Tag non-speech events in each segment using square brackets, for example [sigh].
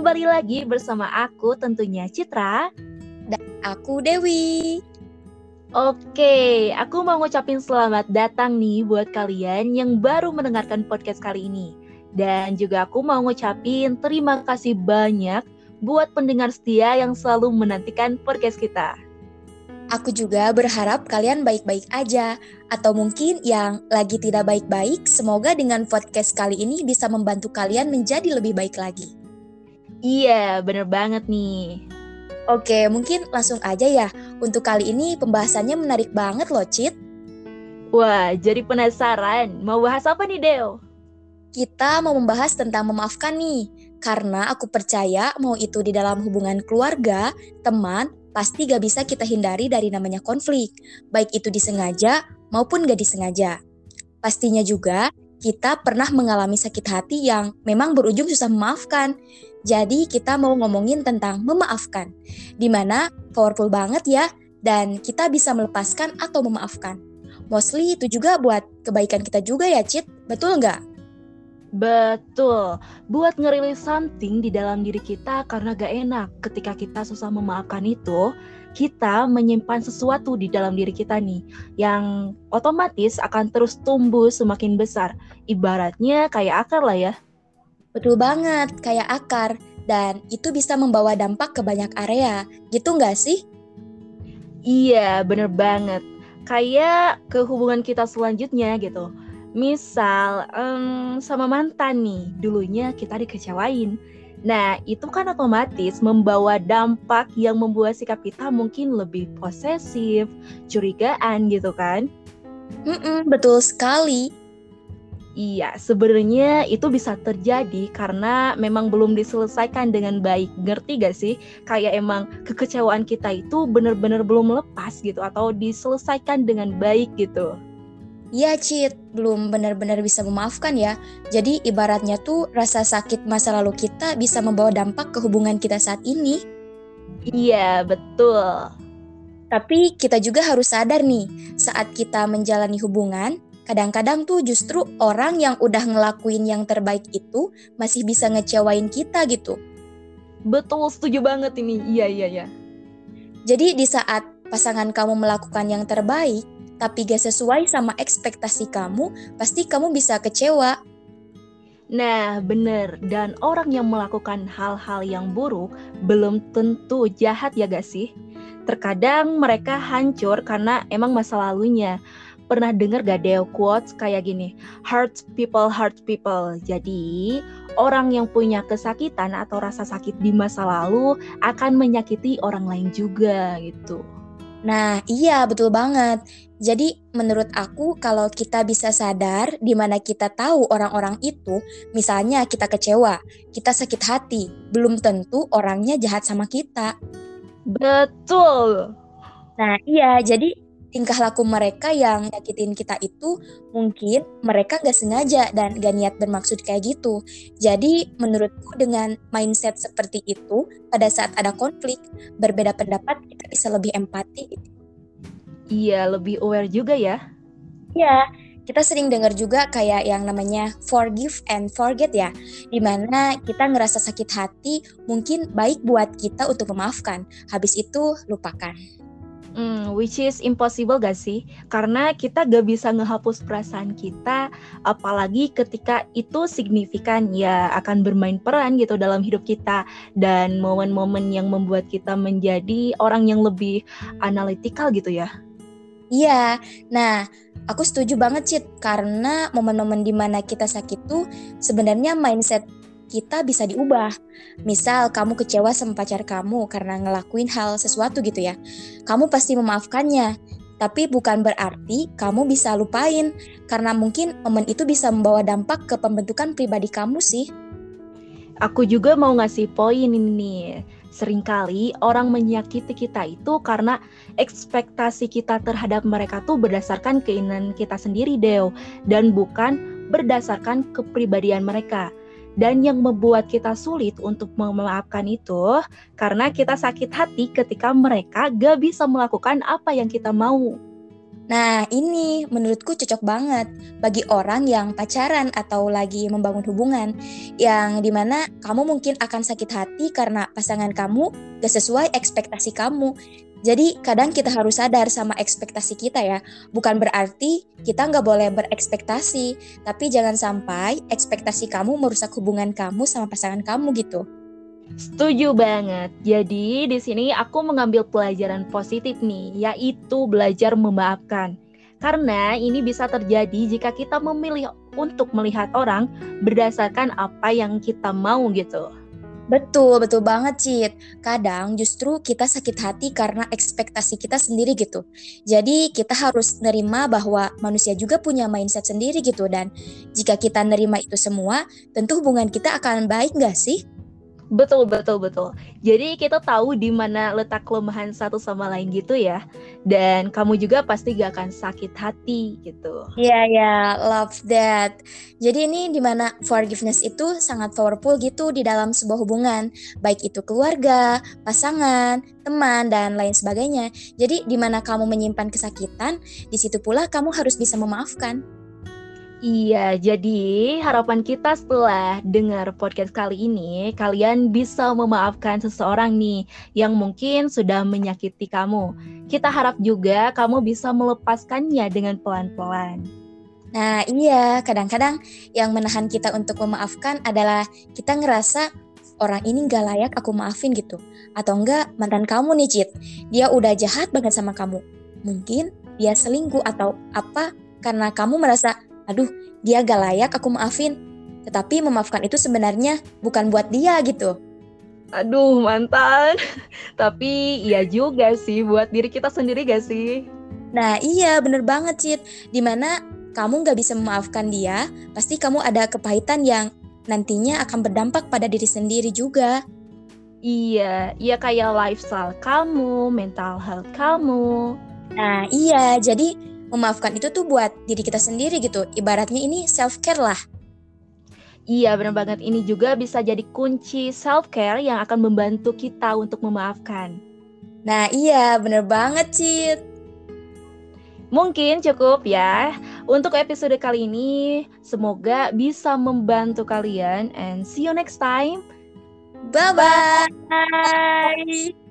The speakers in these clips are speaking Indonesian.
kembali lagi bersama aku tentunya Citra dan aku Dewi. Oke, aku mau ngucapin selamat datang nih buat kalian yang baru mendengarkan podcast kali ini. Dan juga aku mau ngucapin terima kasih banyak buat pendengar setia yang selalu menantikan podcast kita. Aku juga berharap kalian baik-baik aja, atau mungkin yang lagi tidak baik-baik, semoga dengan podcast kali ini bisa membantu kalian menjadi lebih baik lagi. Iya, bener banget nih. Oke, mungkin langsung aja ya. Untuk kali ini pembahasannya menarik banget loh, Cit. Wah, jadi penasaran. Mau bahas apa nih, Deo? Kita mau membahas tentang memaafkan nih. Karena aku percaya mau itu di dalam hubungan keluarga, teman, pasti gak bisa kita hindari dari namanya konflik, baik itu disengaja maupun gak disengaja. Pastinya juga kita pernah mengalami sakit hati yang memang berujung susah memaafkan. Jadi kita mau ngomongin tentang memaafkan, di mana powerful banget ya, dan kita bisa melepaskan atau memaafkan. Mostly itu juga buat kebaikan kita juga ya, Cit. Betul nggak? Betul, buat ngerilis something di dalam diri kita karena gak enak ketika kita susah memaafkan itu, kita menyimpan sesuatu di dalam diri kita nih yang otomatis akan terus tumbuh semakin besar. Ibaratnya kayak akar lah ya. Betul banget, kayak akar. Dan itu bisa membawa dampak ke banyak area, gitu nggak sih? Iya, bener banget. Kayak ke hubungan kita selanjutnya gitu Misal um, sama mantan nih, dulunya kita dikecewain. Nah, itu kan otomatis membawa dampak yang membuat sikap kita mungkin lebih posesif, curigaan gitu kan? Mm-mm, betul sekali. Iya, sebenarnya itu bisa terjadi karena memang belum diselesaikan dengan baik. Ngerti gak sih? Kayak emang kekecewaan kita itu benar-benar belum lepas gitu atau diselesaikan dengan baik gitu. Iya Cit, belum benar-benar bisa memaafkan ya. Jadi ibaratnya tuh rasa sakit masa lalu kita bisa membawa dampak ke hubungan kita saat ini. Iya, betul. Tapi kita juga harus sadar nih, saat kita menjalani hubungan, kadang-kadang tuh justru orang yang udah ngelakuin yang terbaik itu masih bisa ngecewain kita gitu. Betul, setuju banget ini. Iya, iya, iya. Jadi di saat pasangan kamu melakukan yang terbaik, tapi gak sesuai sama ekspektasi kamu, pasti kamu bisa kecewa. Nah, bener. Dan orang yang melakukan hal-hal yang buruk belum tentu jahat ya gak sih? Terkadang mereka hancur karena emang masa lalunya. Pernah denger gak Deo quotes kayak gini, hurt people, hurt people. Jadi, orang yang punya kesakitan atau rasa sakit di masa lalu akan menyakiti orang lain juga gitu. Nah, iya betul banget. Jadi menurut aku kalau kita bisa sadar di mana kita tahu orang-orang itu, misalnya kita kecewa, kita sakit hati, belum tentu orangnya jahat sama kita. Betul. Nah, iya, jadi tingkah laku mereka yang nyakitin kita itu mungkin mereka gak sengaja dan gak niat bermaksud kayak gitu. Jadi menurutku dengan mindset seperti itu pada saat ada konflik berbeda pendapat kita bisa lebih empati. Iya lebih aware juga ya. Iya kita sering dengar juga kayak yang namanya forgive and forget ya, di mana kita ngerasa sakit hati mungkin baik buat kita untuk memaafkan, habis itu lupakan. Hmm, which is impossible gak sih? Karena kita gak bisa ngehapus perasaan kita, apalagi ketika itu signifikan ya akan bermain peran gitu dalam hidup kita dan momen-momen yang membuat kita menjadi orang yang lebih analitikal gitu ya. Iya, nah aku setuju banget Cit karena momen-momen di mana kita sakit tuh sebenarnya mindset kita bisa diubah. Misal kamu kecewa sama pacar kamu karena ngelakuin hal sesuatu gitu ya. Kamu pasti memaafkannya. Tapi bukan berarti kamu bisa lupain karena mungkin momen itu bisa membawa dampak ke pembentukan pribadi kamu sih. Aku juga mau ngasih poin ini. Seringkali orang menyakiti kita itu karena ekspektasi kita terhadap mereka tuh berdasarkan keinginan kita sendiri, Deo, dan bukan berdasarkan kepribadian mereka. Dan yang membuat kita sulit untuk memaafkan itu karena kita sakit hati ketika mereka gak bisa melakukan apa yang kita mau. Nah, ini menurutku cocok banget bagi orang yang pacaran atau lagi membangun hubungan yang di mana kamu mungkin akan sakit hati karena pasangan kamu gak sesuai ekspektasi kamu. Jadi kadang kita harus sadar sama ekspektasi kita ya. Bukan berarti kita nggak boleh berekspektasi, tapi jangan sampai ekspektasi kamu merusak hubungan kamu sama pasangan kamu gitu. Setuju banget. Jadi di sini aku mengambil pelajaran positif nih, yaitu belajar memaafkan. Karena ini bisa terjadi jika kita memilih untuk melihat orang berdasarkan apa yang kita mau gitu. Betul, betul banget, Cit. Kadang justru kita sakit hati karena ekspektasi kita sendiri gitu. Jadi kita harus nerima bahwa manusia juga punya mindset sendiri gitu. Dan jika kita nerima itu semua, tentu hubungan kita akan baik nggak sih? Betul, betul, betul. Jadi kita tahu di mana letak kelemahan satu sama lain gitu ya. Dan kamu juga pasti gak akan sakit hati gitu. Iya, yeah, ya, yeah, love that. Jadi ini di mana forgiveness itu sangat powerful gitu di dalam sebuah hubungan. Baik itu keluarga, pasangan, teman, dan lain sebagainya. Jadi di mana kamu menyimpan kesakitan, di situ pula kamu harus bisa memaafkan. Iya, jadi harapan kita setelah dengar podcast kali ini, kalian bisa memaafkan seseorang nih yang mungkin sudah menyakiti kamu. Kita harap juga kamu bisa melepaskannya dengan pelan-pelan. Nah, iya, kadang-kadang yang menahan kita untuk memaafkan adalah kita ngerasa orang ini gak layak aku maafin gitu. Atau enggak mantan kamu nih, Cit. Dia udah jahat banget sama kamu. Mungkin dia selingkuh atau apa karena kamu merasa aduh dia gak layak aku maafin. Tetapi memaafkan itu sebenarnya bukan buat dia gitu. Aduh mantan. [laughs] Tapi iya juga sih buat diri kita sendiri gak sih? Nah iya bener banget Cid. Di mana kamu gak bisa memaafkan dia, pasti kamu ada kepahitan yang nantinya akan berdampak pada diri sendiri juga. Iya, iya kayak lifestyle kamu, mental health kamu. Nah iya, jadi memaafkan itu tuh buat diri kita sendiri gitu. Ibaratnya ini self care lah. Iya benar banget ini juga bisa jadi kunci self care yang akan membantu kita untuk memaafkan. Nah iya bener banget Cid. Mungkin cukup ya untuk episode kali ini. Semoga bisa membantu kalian and see you next time. Bye-bye. Bye. Hai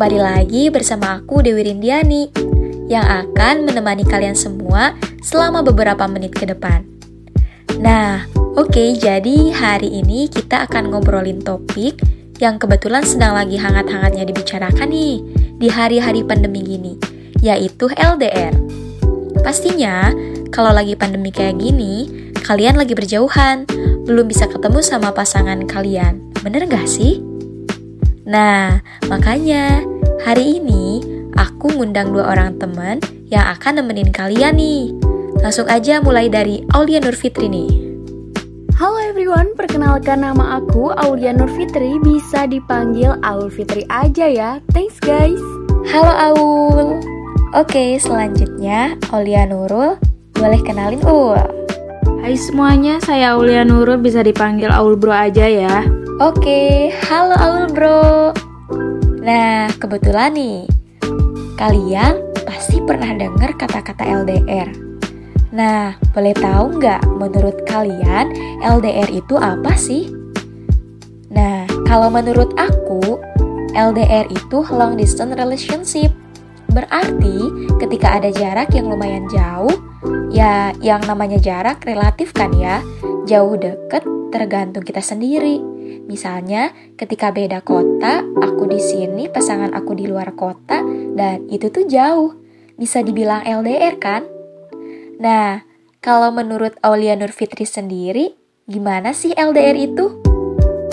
kembali lagi bersama aku Dewi Rindiani yang akan menemani kalian semua selama beberapa menit ke depan. Nah, oke, okay, jadi hari ini kita akan ngobrolin topik yang kebetulan sedang lagi hangat-hangatnya dibicarakan nih di hari-hari pandemi gini, yaitu LDR. Pastinya, kalau lagi pandemi kayak gini, kalian lagi berjauhan, belum bisa ketemu sama pasangan kalian. Bener gak sih? Nah, makanya hari ini aku ngundang dua orang teman yang akan nemenin kalian nih. Langsung aja mulai dari Aulia Nurfitri nih. Halo everyone, perkenalkan nama aku Aulia Nurfitri, bisa dipanggil Aul Fitri aja ya. Thanks guys. Halo Aul. Oke, selanjutnya Aulia Nurul, boleh kenalin Ul. Hai semuanya, saya Aulia Nurul, bisa dipanggil Aul Bro aja ya. Oke, halo Aul Bro. Nah, kebetulan nih, kalian pasti pernah dengar kata-kata LDR. Nah, boleh tahu nggak menurut kalian LDR itu apa sih? Nah, kalau menurut aku, LDR itu long distance relationship. Berarti ketika ada jarak yang lumayan jauh, ya yang namanya jarak relatif kan ya, jauh deket tergantung kita sendiri. Misalnya, ketika beda kota, aku di sini, pasangan aku di luar kota, dan itu tuh jauh. Bisa dibilang LDR kan? Nah, kalau menurut Aulia Nur Fitri sendiri, gimana sih LDR itu?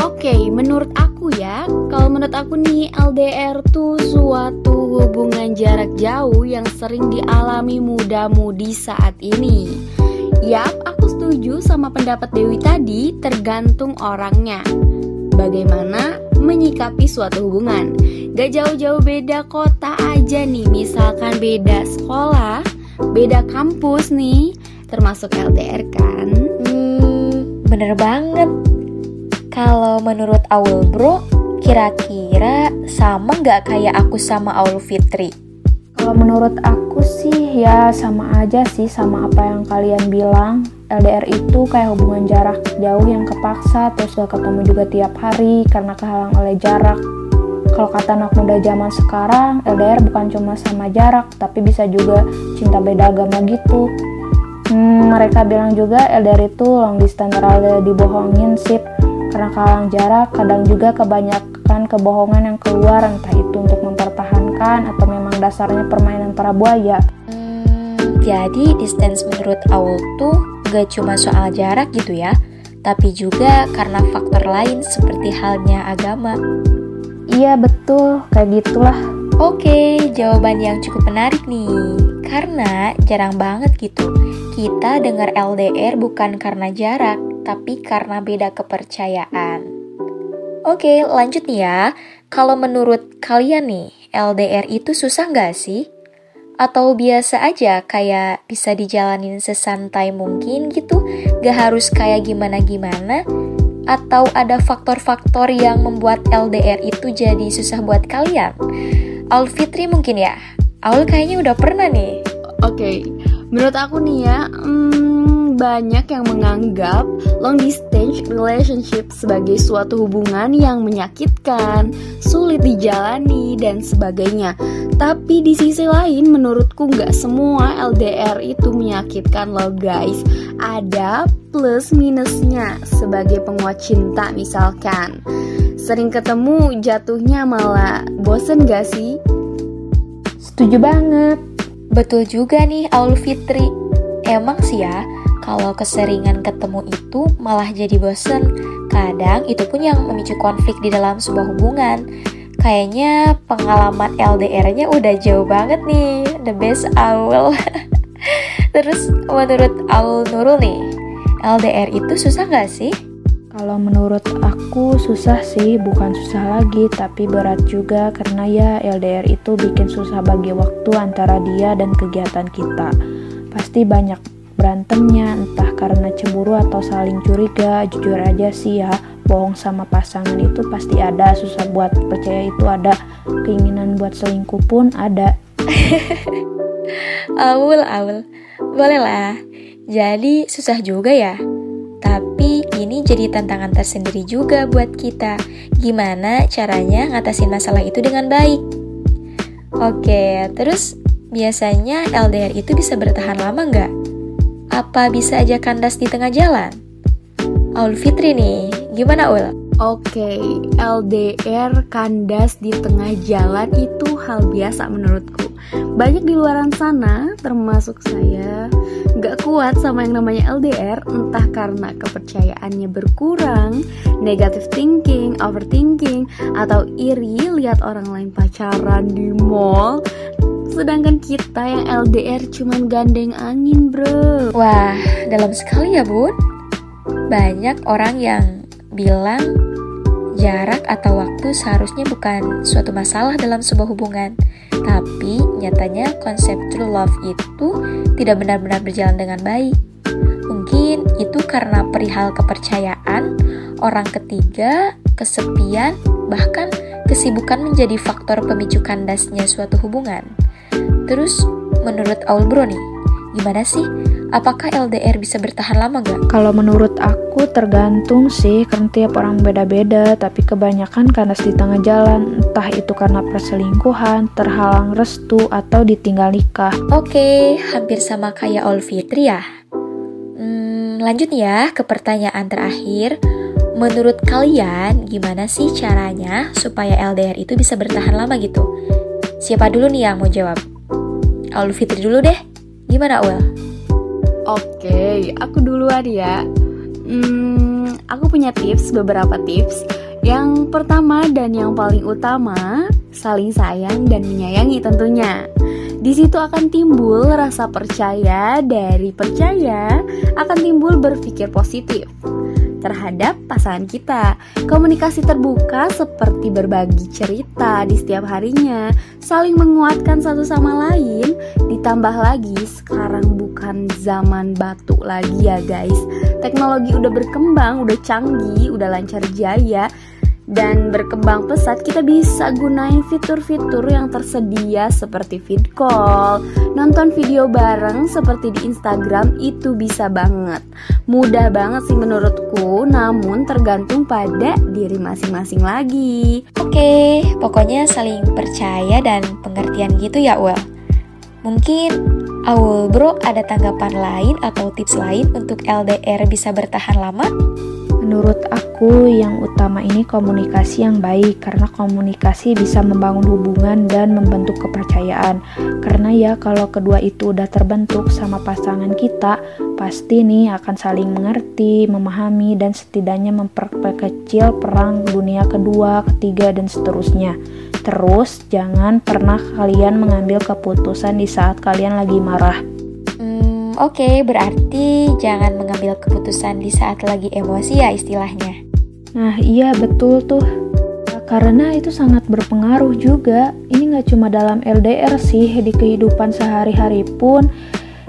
Oke, okay, menurut aku ya, kalau menurut aku nih LDR tuh suatu hubungan jarak jauh yang sering dialami muda-mudi saat ini Yap, aku setuju sama pendapat Dewi tadi, tergantung orangnya. Bagaimana menyikapi suatu hubungan? Gak jauh-jauh beda kota aja nih, misalkan beda sekolah, beda kampus nih, termasuk LDR kan? Hmm, bener banget. Kalau menurut Aul bro, kira-kira sama nggak kayak aku sama Aul Fitri? Kalau menurut aku sih ya sama aja sih sama apa yang kalian bilang. LDR itu kayak hubungan jarak jauh yang kepaksa terus gak ketemu juga tiap hari karena kehalang oleh jarak. Kalau kata anak muda zaman sekarang, LDR bukan cuma sama jarak, tapi bisa juga cinta beda agama gitu. Hmm, mereka bilang juga LDR itu long distance rada dibohongin sip karena kehalang jarak, kadang juga kebanyakan kebohongan yang keluar entah itu untuk mempertahankan atau memang dasarnya permainan para buaya. Hmm, jadi distance menurut Aul tuh gak cuma soal jarak gitu ya, tapi juga karena faktor lain seperti halnya agama. Iya betul, kayak gitulah. Oke, jawaban yang cukup menarik nih. Karena jarang banget gitu. Kita dengar LDR bukan karena jarak, tapi karena beda kepercayaan. Oke, lanjut nih ya. Kalau menurut kalian nih, LDR itu susah nggak sih? Atau biasa aja kayak bisa dijalanin sesantai mungkin gitu? Gak harus kayak gimana-gimana? Atau ada faktor-faktor yang membuat LDR itu jadi susah buat kalian? Aul Fitri mungkin ya? Aul kayaknya udah pernah nih. Oke, menurut aku nih ya, hmm, banyak yang menganggap long distance relationship sebagai suatu hubungan yang menyakitkan, sulit dijalani, dan sebagainya. Tapi di sisi lain, menurutku nggak semua LDR itu menyakitkan loh guys. Ada plus minusnya sebagai penguat cinta misalkan. Sering ketemu jatuhnya malah bosen gak sih? Setuju banget. Betul juga nih Aul Fitri. Emang sih ya, kalau keseringan ketemu itu malah jadi bosen. Kadang itu pun yang memicu konflik di dalam sebuah hubungan. Kayaknya pengalaman LDR-nya udah jauh banget nih. The best Aul. [laughs] Terus menurut Aul Nurul nih, LDR itu susah gak sih? Kalau menurut aku susah sih, bukan susah lagi, tapi berat juga karena ya LDR itu bikin susah bagi waktu antara dia dan kegiatan kita. Pasti banyak berantemnya, entah karena cemburu atau saling curiga. Jujur aja sih ya, bohong sama pasangan itu pasti ada, susah buat percaya itu ada, keinginan buat selingkuh pun ada. [laughs] Aul, Aul, boleh lah. Jadi susah juga ya. Tapi ini jadi tantangan tersendiri juga buat kita. Gimana caranya ngatasin masalah itu dengan baik? Oke, terus biasanya LDR itu bisa bertahan lama nggak? Apa bisa aja kandas di tengah jalan? Aul Fitri nih, gimana Ul? Oke, LDR kandas di tengah jalan itu hal biasa menurutku. Banyak di luaran sana, termasuk saya, gak kuat sama yang namanya LDR, entah karena kepercayaannya berkurang, negative thinking, overthinking, atau iri lihat orang lain pacaran di mall. Sedangkan kita yang LDR cuman gandeng angin, bro. Wah, dalam sekali ya, Bun. Banyak orang yang bilang jarak atau waktu seharusnya bukan suatu masalah dalam sebuah hubungan. Tapi nyatanya konsep true love itu tidak benar-benar berjalan dengan baik. Mungkin itu karena perihal kepercayaan, orang ketiga, kesepian, bahkan kesibukan menjadi faktor pemicu kandasnya suatu hubungan. Terus menurut Aul Bro nih, gimana sih? Apakah LDR bisa bertahan lama gak? Kalau menurut aku tergantung sih, karena tiap orang beda-beda, tapi kebanyakan kandas di tengah jalan, entah itu karena perselingkuhan, terhalang restu, atau ditinggal nikah. Oke, hampir sama kayak Aul Fitri ya. Hmm, lanjut ya ke pertanyaan terakhir. Menurut kalian, gimana sih caranya supaya LDR itu bisa bertahan lama gitu? Siapa dulu nih yang mau jawab? Aul Fitri dulu deh. Gimana, Ul? Oke, aku duluan ya. Hmm, aku punya tips, beberapa tips. Yang pertama dan yang paling utama, saling sayang dan menyayangi tentunya. Di situ akan timbul rasa percaya, dari percaya akan timbul berpikir positif terhadap pasangan kita. Komunikasi terbuka seperti berbagi cerita di setiap harinya, saling menguatkan satu sama lain, ditambah lagi sekarang bukan zaman batu lagi ya guys. Teknologi udah berkembang, udah canggih, udah lancar jaya dan berkembang pesat kita bisa gunain fitur-fitur yang tersedia seperti feed call, nonton video bareng seperti di Instagram itu bisa banget. Mudah banget sih menurutku, namun tergantung pada diri masing-masing lagi. Oke, pokoknya saling percaya dan pengertian gitu ya, Well. Mungkin Aul bro ada tanggapan lain atau tips lain untuk LDR bisa bertahan lama? Menurut aku, yang utama ini komunikasi yang baik, karena komunikasi bisa membangun hubungan dan membentuk kepercayaan. Karena ya, kalau kedua itu udah terbentuk sama pasangan kita, pasti nih akan saling mengerti, memahami, dan setidaknya memperkecil perang dunia kedua, ketiga, dan seterusnya. Terus, jangan pernah kalian mengambil keputusan di saat kalian lagi marah Oke, okay, berarti jangan mengambil keputusan di saat lagi emosi ya istilahnya. Nah iya betul tuh. Karena itu sangat berpengaruh juga. Ini nggak cuma dalam LDR sih, di kehidupan sehari-hari pun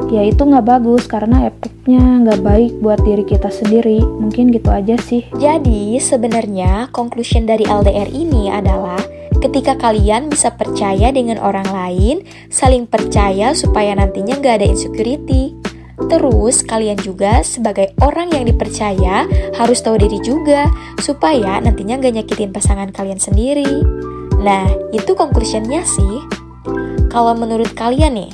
ya itu nggak bagus karena efeknya nggak baik buat diri kita sendiri. Mungkin gitu aja sih. Jadi sebenarnya conclusion dari LDR ini adalah ketika kalian bisa percaya dengan orang lain, saling percaya supaya nantinya nggak ada insecurity. Terus kalian juga sebagai orang yang dipercaya harus tahu diri juga supaya nantinya nggak nyakitin pasangan kalian sendiri. Nah, itu conclusionnya sih. Kalau menurut kalian nih,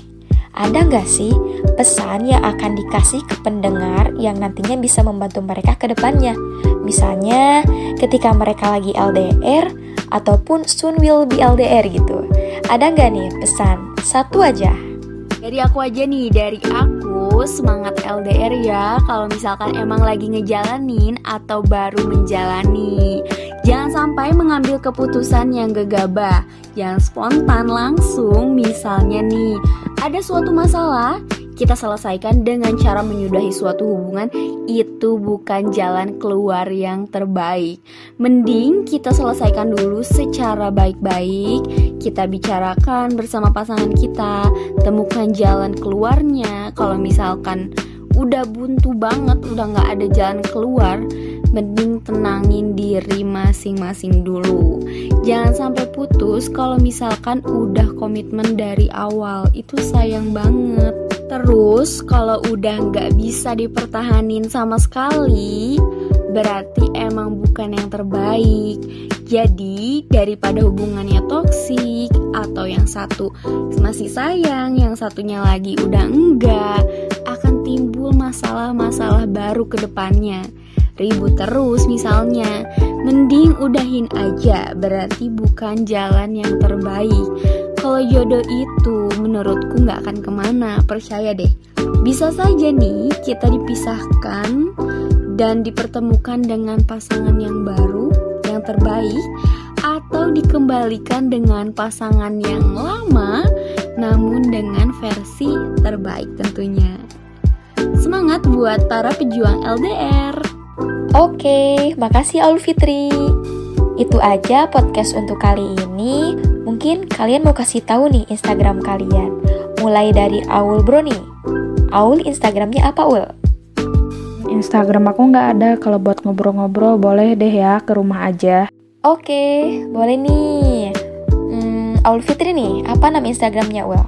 ada nggak sih pesan yang akan dikasih ke pendengar yang nantinya bisa membantu mereka ke depannya? Misalnya, ketika mereka lagi LDR, ataupun soon will be LDR gitu. Ada nggak nih pesan? Satu aja. Dari aku aja nih, dari aku semangat LDR ya Kalau misalkan emang lagi ngejalanin atau baru menjalani. Jangan sampai mengambil keputusan yang gegabah Yang spontan langsung Misalnya nih, ada suatu masalah kita selesaikan dengan cara menyudahi suatu hubungan itu bukan jalan keluar yang terbaik. Mending kita selesaikan dulu secara baik-baik, kita bicarakan bersama pasangan kita, temukan jalan keluarnya. Kalau misalkan udah buntu banget, udah nggak ada jalan keluar, tenangin diri masing-masing dulu. Jangan sampai putus kalau misalkan udah komitmen dari awal, itu sayang banget. Terus kalau udah nggak bisa dipertahanin sama sekali, berarti emang bukan yang terbaik. Jadi daripada hubungannya toksik atau yang satu masih sayang, yang satunya lagi udah enggak, akan timbul masalah-masalah baru ke depannya. Ribut terus misalnya, mending udahin aja, berarti bukan jalan yang terbaik. Kalau jodoh itu menurutku nggak akan ke mana, percaya deh. Bisa saja nih kita dipisahkan dan dipertemukan dengan pasangan yang baru, yang terbaik, atau dikembalikan dengan pasangan yang lama, namun dengan versi terbaik tentunya. Semangat buat para pejuang LDR. Oke, makasih Aul Fitri. Itu aja podcast untuk kali ini. Mungkin kalian mau kasih tahu nih Instagram kalian. Mulai dari Aul Bro nih. Aul Instagramnya apa Ul? Instagram aku nggak ada. Kalau buat ngobrol-ngobrol boleh deh ya ke rumah aja. Oke, boleh nih. Hmm, Aul Fitri nih, apa nama Instagramnya Ul?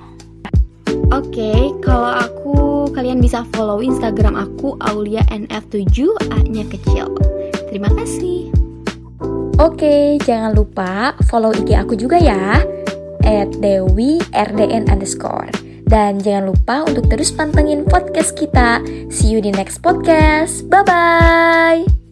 Oke, kalau aku kalian bisa follow Instagram aku Aulia NF7 A-nya kecil. Terima kasih. Oke, jangan lupa follow IG aku juga ya, at Dewi RDN underscore. Dan jangan lupa untuk terus pantengin podcast kita. See you di next podcast. Bye-bye.